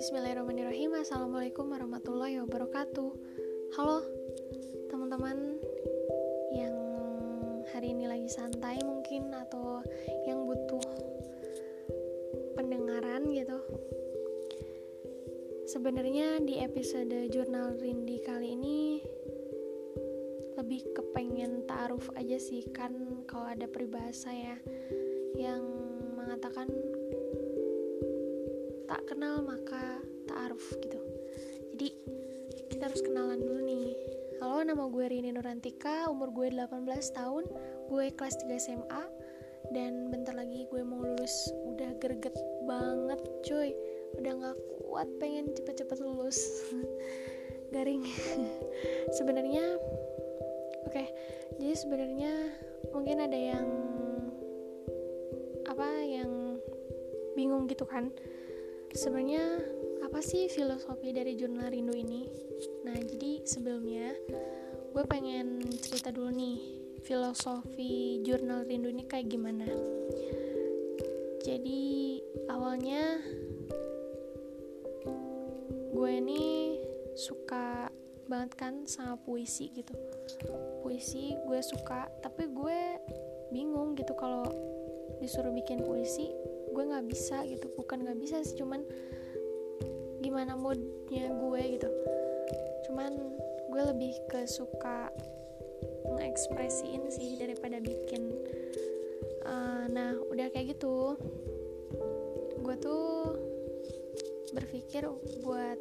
Bismillahirrahmanirrahim. Assalamualaikum warahmatullahi wabarakatuh. Halo teman-teman yang hari ini lagi santai mungkin Atau yang butuh pendengaran gitu. Sebenarnya di episode Jurnal Rindi kali ini Lebih kepengen taruh aja sih Kan kalau ada peribahasa ya Yang mengatakan tak kenal maka ta'aruf gitu. Jadi kita harus kenalan dulu nih. Halo nama gue Rini Nurantika umur gue 18 tahun gue kelas 3 SMA dan bentar lagi gue mau lulus. Udah greget banget cuy. Udah gak kuat pengen cepet-cepet lulus. Garing. Sebenarnya oke. Okay, jadi sebenarnya mungkin ada yang apa yang bingung gitu kan sebenarnya apa sih filosofi dari jurnal rindu ini? Nah, jadi sebelumnya gue pengen cerita dulu nih filosofi jurnal rindu ini kayak gimana. Jadi awalnya gue ini suka banget kan sama puisi gitu. Puisi gue suka, tapi gue bingung gitu kalau disuruh bikin puisi gue nggak bisa gitu bukan nggak bisa sih cuman gimana moodnya gue gitu. Cuman gue lebih ke suka ngekspresiin sih daripada bikin uh, nah udah kayak gitu gue tuh berpikir buat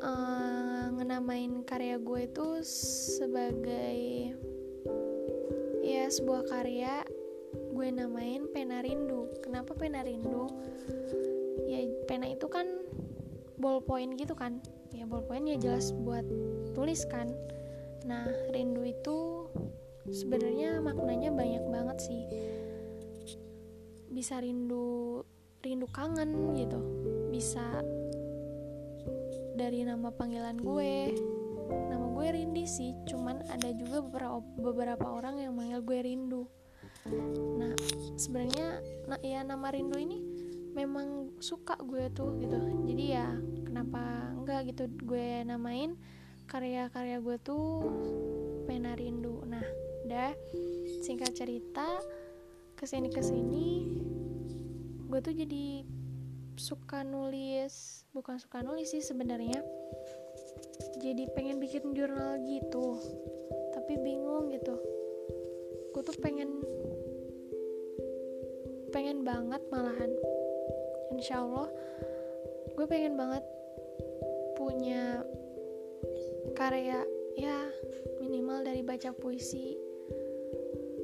uh, ngenamain karya gue itu sebagai ya sebuah karya gue namain pena rindu. Kenapa pena rindu? Ya pena itu kan ballpoint gitu kan. Ya ballpoint ya jelas buat tulis kan. Nah rindu itu sebenarnya maknanya banyak banget sih. Bisa rindu rindu kangen gitu. Bisa dari nama panggilan gue. Nama gue Rindi sih cuman ada juga beberapa beberapa orang yang manggil gue Rindu nah sebenarnya nah, ya nama rindu ini memang suka gue tuh gitu. Jadi ya kenapa enggak gitu gue namain karya-karya gue tuh pena rindu nah udah singkat cerita ke sini ke sini gue tuh jadi suka nulis bukan suka nulis sih sebenarnya jadi pengen bikin jurnal gitu. Tapi bingung gitu gue tuh pengen pengen banget malahan. Insya Allah gue pengen banget punya karya ya minimal dari baca puisi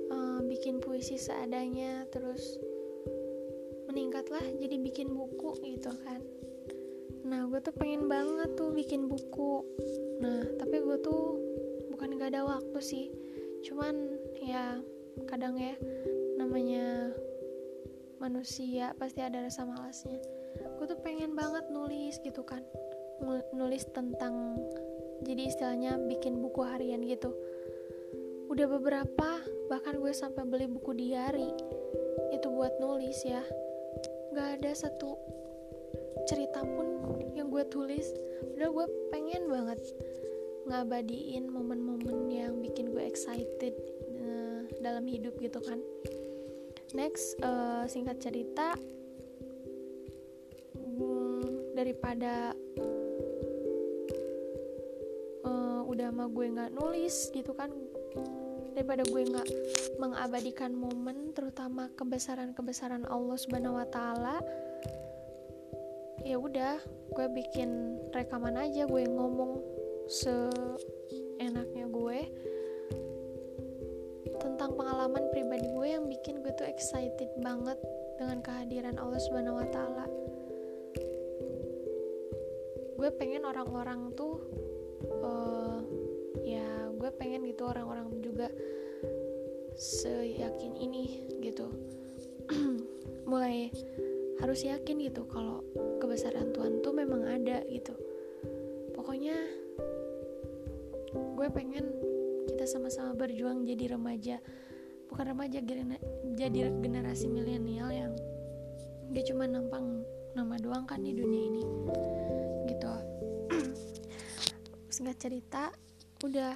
uh, bikin puisi seadanya terus meningkatlah jadi bikin buku gitu kan. Nah gue tuh pengen banget tuh bikin buku. Nah tapi gue tuh bukan gak ada waktu sih. Cuman ya kadang ya namanya manusia pasti ada rasa malasnya. Gue tuh pengen banget nulis gitu kan. Nulis tentang jadi istilahnya bikin buku harian gitu. Udah beberapa bahkan gue sampai beli buku diary itu buat nulis ya. Gak ada satu cerita pun yang gue tulis. Udah gue pengen banget ngabadiin momen-momen yang bikin gue excited dalam hidup gitu kan. Next uh, singkat cerita um, daripada uh, udah mah gue nggak nulis gitu kan daripada gue nggak mengabadikan momen terutama kebesaran-kebesaran Allah Subhanahu Wa Taala ya udah gue bikin rekaman aja gue ngomong seenaknya gue pengalaman pribadi gue yang bikin gue tuh excited banget dengan kehadiran Allah Subhanahu wa taala. Gue pengen orang-orang tuh uh, ya gue pengen gitu orang-orang juga seyakin ini gitu. Mulai harus yakin gitu kalau kebesaran Tuhan tuh memang ada gitu. Pokoknya gue pengen kita sama-sama berjuang jadi remaja bukan remaja jadi generasi milenial yang dia cuma nampang nama doang kan di dunia ini gitu. Singkat cerita udah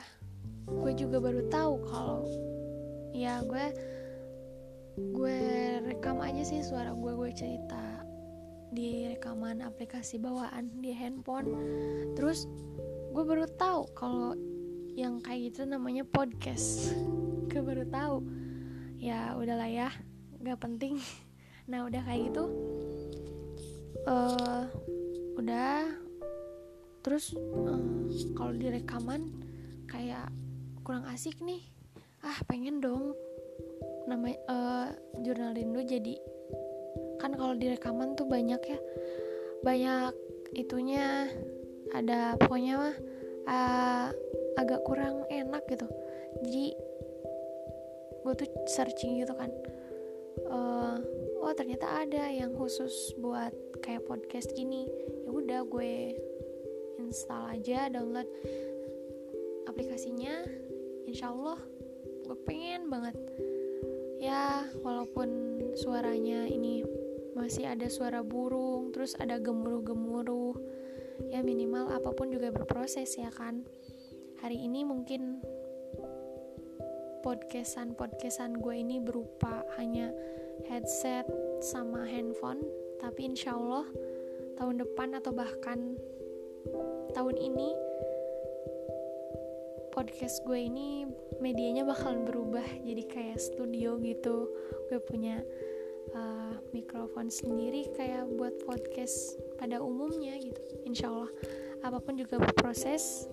gue juga baru tahu kalau ya gue gue rekam aja sih suara gue gue cerita di rekaman aplikasi bawaan di handphone. Terus gue baru tahu kalau yang kayak gitu namanya podcast. Gue baru tahu ya udahlah ya. Nggak penting. Nah udah kayak gitu uh, udah. Terus uh, kalau di rekaman kayak kurang asik nih. Ah pengen dong nama uh, jurnal rindu jadi kan kalau di rekaman tuh banyak ya. Banyak itunya. Ada pokoknya mah uh, agak kurang enak gitu. Jadi gue tuh searching gitu kan. Uh, oh ternyata ada yang khusus buat kayak podcast gini. Ya udah gue install aja download aplikasinya. Insyaallah gue pengen banget. Ya walaupun suaranya ini masih ada suara burung terus ada gemuruh-gemuruh. Ya minimal apa pun juga berproses ya kan. Hari ini mungkin podcastan podcastan gue ini berupa hanya headset sama handphone tapi insya Allah tahun depan atau bahkan tahun ini podcast gue ini medianya bakalan berubah jadi kayak studio gitu. Gue punya uh, mikrofon sendiri kayak buat podcast pada umumnya gitu. Insya Allah apa pun juga berproses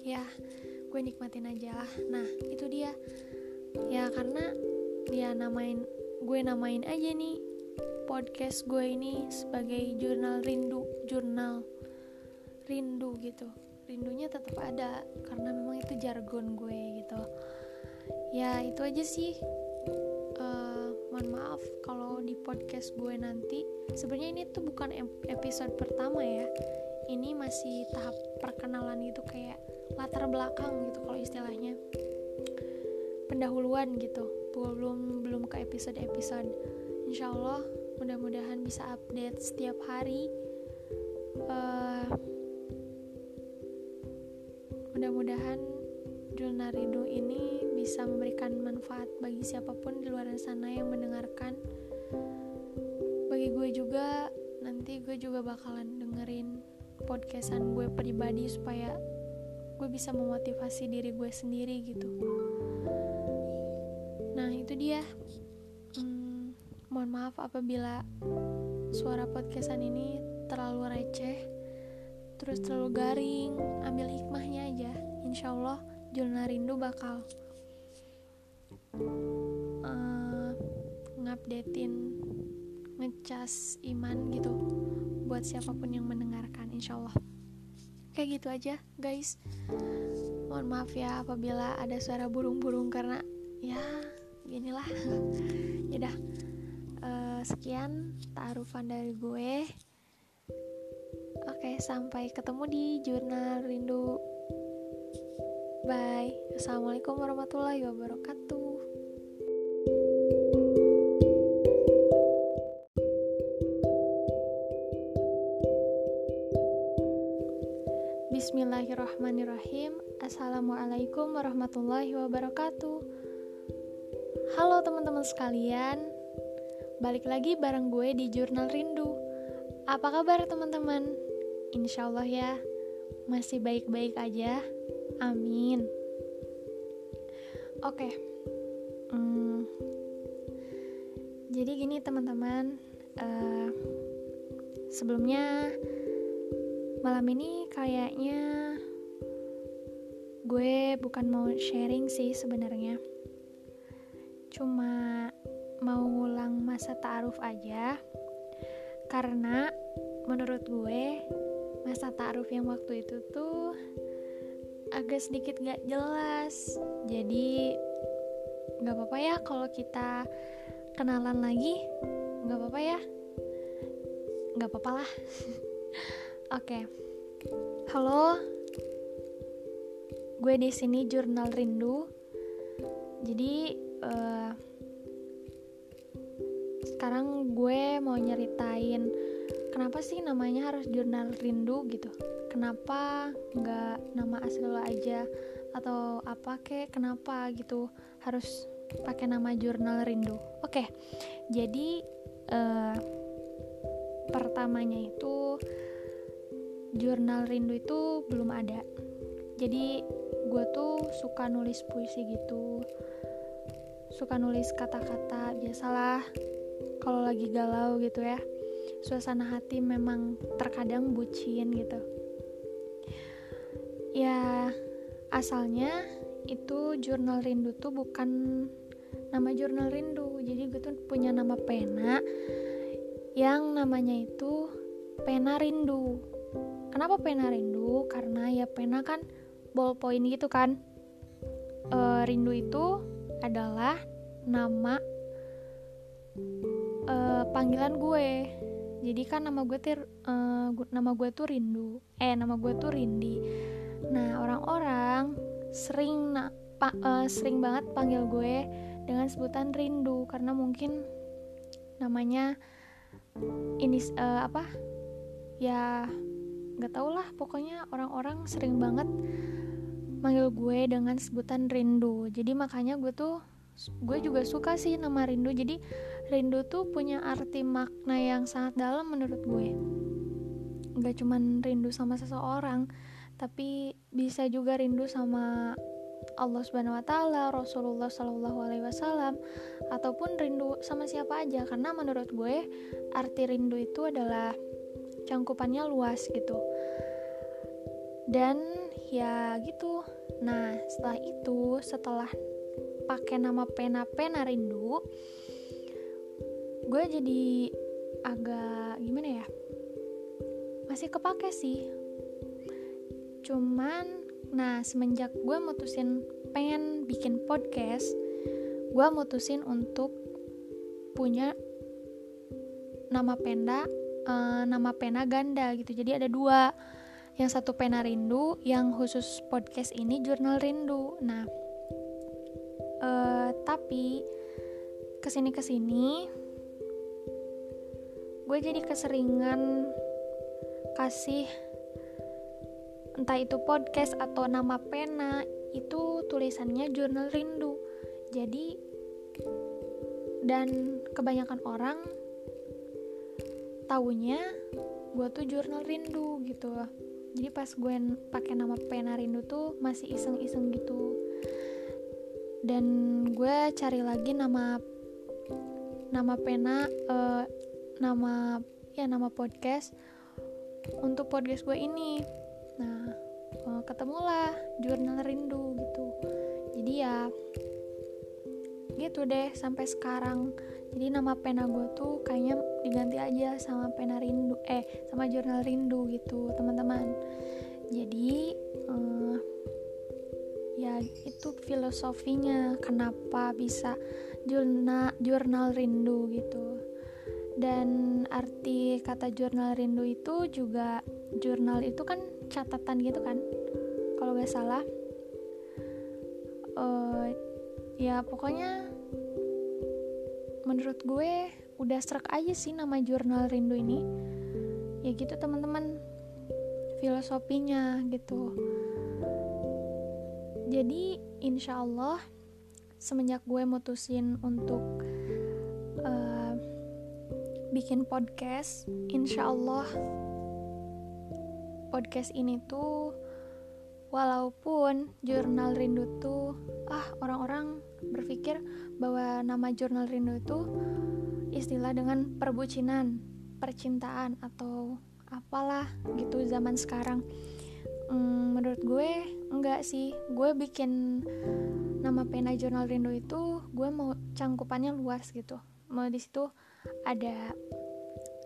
ya gue nikmatin aja lah. Nah itu dia. Ya karena ya namain gue namain aja nih podcast gue ini sebagai jurnal rindu jurnal rindu gitu. Rindunya tetap ada karena memang itu jargon gue gitu. Ya itu aja sih. Mohon maaf kalau di podcast gue nanti. Sebenarnya ini tuh bukan episode pertama ya. Ini masih tahap perkenalan gitu kayak latar belakang gitu kalau istilahnya. Pendahuluan gitu. Belum belum ke episode episode insyaallah mudah-mudahan bisa update setiap hari. Uh, mudah-mudahan Jurnal Rindu ini bisa memberikan manfaat bagi siapa pun di luar sana yang mendengarkan. Bagi gue juga nanti gue juga bakalan dengerin podcastan gue pribadi supaya gue bisa memotivasi diri gue sendiri gitu. Nah itu dia. Hmm, mohon maaf apabila suara podcastan ini terlalu receh terus terlalu garing. Ambil hikmahnya aja. Insya Allah Jurnal Rindu bakal uh, ngupdatein ngecas iman gitu buat siapa pun yang mendengarkan insya Allah kayak gitu aja guys. Mohon maaf ya apabila ada suara burung-burung karena ya ginilah ya uh, sekian taarufan dari gue. Oke sampai ketemu di jurnal rindu. Bye. Assalamualaikum warahmatullahi wabarakatuh Bismillahirrahmanirrahim. Assalamualaikum warahmatullahi wabarakatuh. Halo teman-teman sekalian. Balik lagi bareng gue di Jurnal Rindu. Apa kabar teman-teman? Insya Allah ya Masih baik-baik aja. Amin. Oke. Hmm, Jadi gini teman-teman uh, Sebelumnya malam ini kayaknya gue bukan mau sharing sih sebenarnya cuma mau ngulang masa ta'aruf aja karena menurut gue masa ta'aruf yang waktu itu tuh agak sedikit gak jelas jadi gak apa-apa ya kalau kita kenalan lagi gak apa-apa ya gak apa-apa lah Oke. Okay. Halo. Gue di sini Jurnal Rindu. Jadi uh, sekarang gue mau nyeritain kenapa sih namanya harus jurnal rindu gitu. Kenapa nggak nama asli lo aja? Atau apa kek kenapa gitu harus pakai nama jurnal rindu? Oke jadi uh, pertamanya itu jurnal rindu itu belum ada. Jadi gue tuh suka nulis puisi gitu. Suka nulis kata-kata biasalah kalau lagi galau gitu ya. Suasana hati memang terkadang bucin gitu. Ya asalnya itu jurnal rindu tuh bukan nama jurnal rindu. Jadi gue tuh punya nama pena yang namanya itu pena rindu. Kenapa pena rindu? Karena ya pena kan ballpoint gitu kan. E, rindu itu adalah nama e, panggilan gue. Jadi kan nama gue tir e, nama gue tuh rindu. Eh nama gue tuh rindi. Nah orang-orang sering na, pa, uh, sering banget panggil gue dengan sebutan rindu karena mungkin namanya ini uh, apa? Ya nggak tau lah pokoknya orang-orang sering banget manggil gue dengan sebutan rindu. Jadi makanya gue tuh gue juga suka sih nama rindu. Jadi rindu tuh punya arti makna yang sangat dalam menurut gue. Nggak cuman rindu sama seseorang tapi bisa juga rindu sama Allah Subhanahu wa taala, Rasulullah Shallallahu alaihi wasallam ataupun rindu sama siapa aja. Karena menurut gue arti rindu itu adalah cangkupannya luas gitu. Dan ya gitu. Nah, setelah itu setelah pakai nama pena-pena rindu gue jadi agak gimana ya? Masih kepake sih cuman nah semenjak gue mutusin pengen bikin podcast gue mutusin untuk punya nama pena uh, nama pena ganda gitu jadi ada dua yang satu pena rindu yang khusus podcast ini jurnal rindu. Nah uh, tapi ke sini ke sini gue jadi keseringan kasih entah itu podcast atau nama pena itu tulisannya jurnal rindu. Jadi dan kebanyakan orang taunya gue tuh jurnal rindu gitu jadi pas gue pakai nama pena rindu tuh masih iseng-iseng gitu. Dan gue cari lagi nama nama pena uh, nama ya nama podcast untuk podcast gue ini. Nah uh, ketemulah jurnal rindu gitu. Jadi ya gitu deh sampai sekarang. Jadi nama pena gue tuh kayaknya diganti aja sama pena rindu eh sama jurnal rindu gitu teman-teman. Jadi uh, ya itu filosofinya kenapa bisa jurnal jurnal rindu gitu. Dan arti kata jurnal rindu itu juga jurnal itu kan catatan gitu kan kalau gak salah. Uh, ya pokoknya menurut gue udah serak aja sih nama jurnal rindu ini. Ya gitu teman-teman. Filosofinya gitu. Jadi insya Allah semenjak gue mutusin untuk uh, bikin podcast insya Allah podcast ini tuh walaupun jurnal rindu tuh ah orang-orang berpikir bahwa nama jurnal rindu itu istilah dengan perbucinan, percintaan atau apalah gitu zaman sekarang. Hmm, menurut gue enggak sih, gue bikin nama pena jurnal rindu itu gue mau cangkupannya luas gitu. Mau di situ ada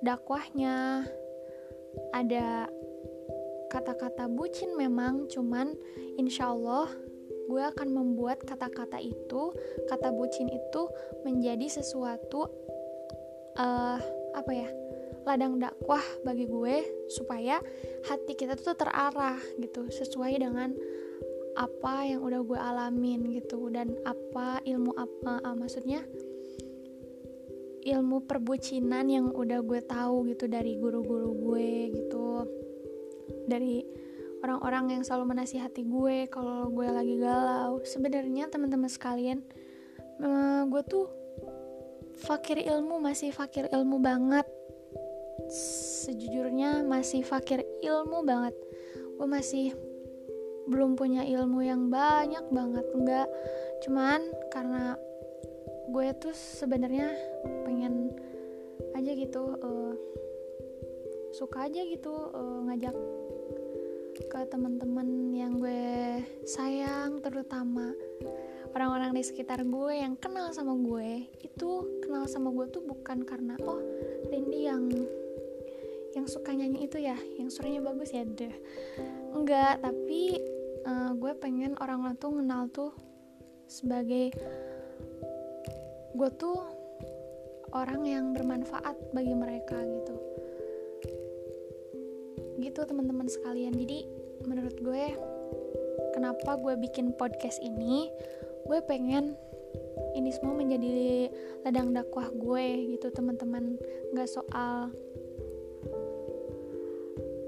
dakwahnya, ada kata-kata bucin memang cuman insya Allah gue akan membuat kata-kata itu kata bucin itu menjadi sesuatu uh, apa ya ladang dakwah bagi gue supaya hati kita tuh terarah gitu sesuai dengan apa yang udah gue alamin gitu dan apa ilmu apa uh, maksudnya ilmu perbucinan yang udah gue tahu gitu dari guru-guru gue gitu dari orang-orang yang selalu menasihati gue kalau gue lagi galau. Sebenarnya teman-teman sekalian uh, gue tuh fakir ilmu masih fakir ilmu banget. Sejujurnya masih fakir ilmu banget. Gue masih belum punya ilmu yang banyak banget enggak. Cuman karena gue tuh sebenarnya pengen aja gitu uh, suka aja gitu uh, ngajak ke teman-teman yang gue sayang terutama orang-orang di sekitar gue yang kenal sama gue. Itu kenal sama gue tuh bukan karena oh Rindy yang yang suka nyanyi itu ya yang suaranya bagus ya deh. Enggak tapi uh, gue pengen orang-orang tuh kenal tuh sebagai gue tuh orang yang bermanfaat bagi mereka gitu gitu teman-teman sekalian. Jadi menurut gue kenapa gue bikin podcast ini? Gue pengen ini semua menjadi ladang dakwah gue gitu teman-teman. Nggak soal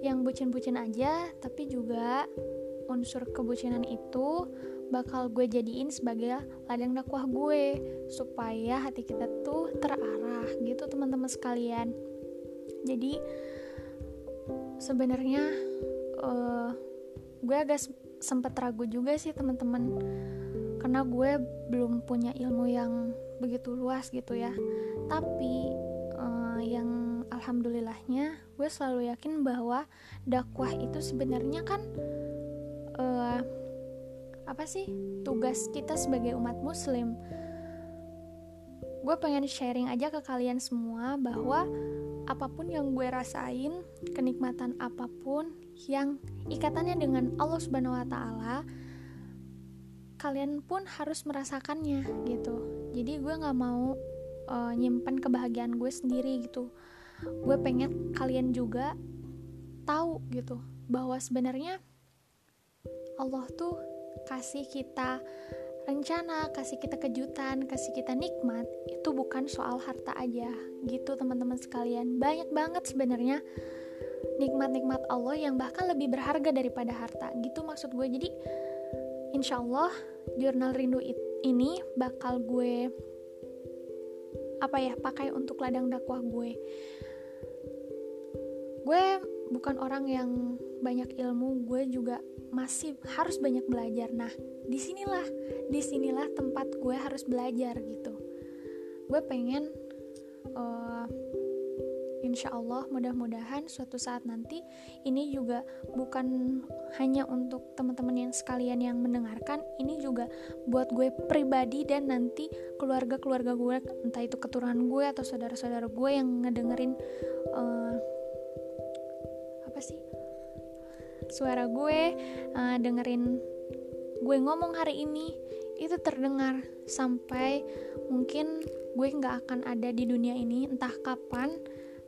yang bucin-bucin aja tapi juga unsur kebucinan itu bakal gue jadiin sebagai ladang dakwah gue supaya hati kita tuh terarah gitu teman-teman sekalian. Jadi sebenarnya uh, gue agak sempet ragu juga sih teman-teman. Karena gue belum punya ilmu yang begitu luas gitu ya. Tapi uh, yang alhamdulillahnya gue selalu yakin bahwa dakwah itu sebenarnya kan uh, apa sih tugas kita sebagai umat muslim. Gue pengen sharing aja ke kalian semua bahwa apa pun yang gue rasain kenikmatan apa pun yang ikatannya dengan Allah Subhanahu Wa Taala kalian pun harus merasakannya gitu. Jadi gue nggak mau uh, nyimpan kebahagiaan gue sendiri gitu. Gue pengen kalian juga tahu gitu bahwa sebenarnya Allah tuh kasih kita rencana, kasih kita kejutan, kasih kita nikmat, itu bukan soal harta aja. Gitu teman-teman sekalian. Banyak banget sebenarnya nikmat-nikmat Allah yang bahkan lebih berharga daripada harta. Gitu maksud gue. Jadi insya Allah jurnal rindu ini bakal gue apa ya pakai untuk ladang dakwah gue. Gue bukan orang yang banyak ilmu, gue juga masih harus banyak belajar. Nah, di sinilah, di sinilah tempat gue harus belajar gitu. Gue pengen, uh, insya Allah mudah-mudahan suatu saat nanti ini juga bukan hanya untuk teman-teman yang sekalian yang mendengarkan, ini juga buat gue pribadi dan nanti keluarga-keluarga gue, entah itu keturunan gue atau saudara-saudara gue yang ngedengerin. Uh, suara gue uh, dengerin gue ngomong hari ini itu terdengar sampai mungkin gue nggak akan ada di dunia ini entah kapan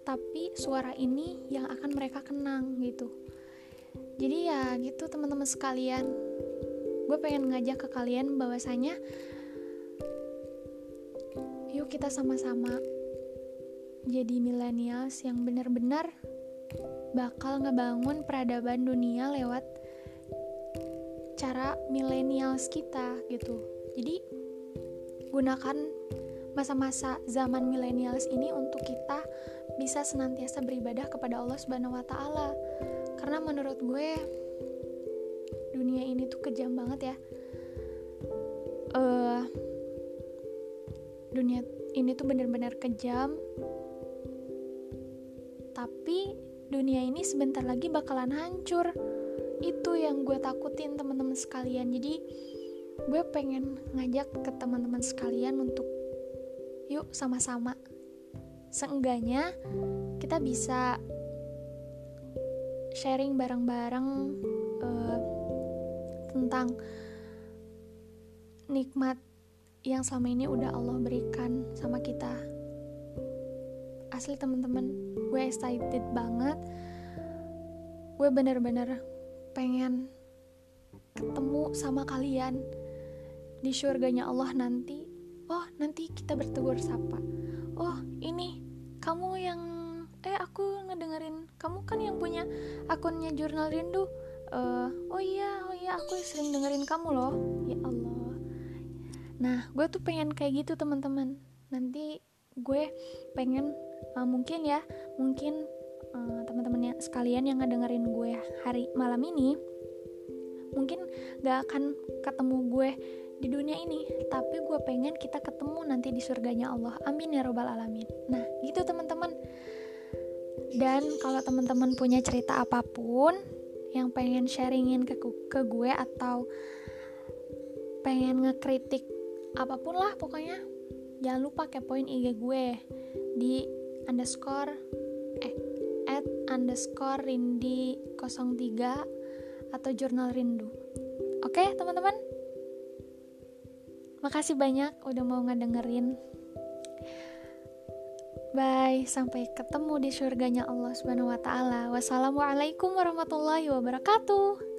tapi suara ini yang akan mereka kenang gitu. Jadi ya gitu teman-teman sekalian. Gue pengen ngajak ke kalian bahwasanya yuk kita sama-sama jadi millennials yang benar-benar bakal ngebangun peradaban dunia lewat cara millennials kita gitu. Jadi gunakan masa-masa zaman millennials ini untuk kita bisa senantiasa beribadah kepada Allah Subhanahu wa taala. Karena menurut gue dunia ini tuh kejam banget ya. Uh, dunia ini tuh bener-bener kejam. Dunia ini sebentar lagi bakalan hancur. Itu yang gue takutin teman-teman sekalian. Jadi gue pengen ngajak ke teman-teman sekalian untuk yuk sama-sama. Seenggaknya kita bisa sharing bareng-bareng uh, tentang nikmat yang selama ini udah Allah berikan sama kita asli teman-teman gue excited banget. Gue bener-bener pengen ketemu sama kalian di surganya Allah nanti. Oh nanti kita bertegur sapa. Oh ini kamu yang eh aku ngedengerin. Kamu kan yang punya akunnya jurnal rindu. Uh, oh iya oh iya aku sering dengerin kamu loh. Ya Allah. Nah gue tuh pengen kayak gitu teman-teman. Nanti gue pengen uh, mungkin ya mungkin uh, teman-teman yang sekalian yang ngedengerin gue hari malam ini mungkin gak akan ketemu gue di dunia ini tapi gue pengen kita ketemu nanti di surganya Allah. Amin ya robbal alamin. Nah gitu teman-teman. Dan kalau teman-teman punya cerita apa pun yang pengen sharingin ke, ke gue atau pengen ngekritik apa pun lah pokoknya jangan lupa kepoin IG gue di underscore eh at underscore rindi 03 atau jurnal rindu oke okay, teman-teman Makasih banyak udah mau ngedengerin. Bye, sampai ketemu di surganya Allah Subhanahu wa taala. Wassalamualaikum warahmatullahi wabarakatuh.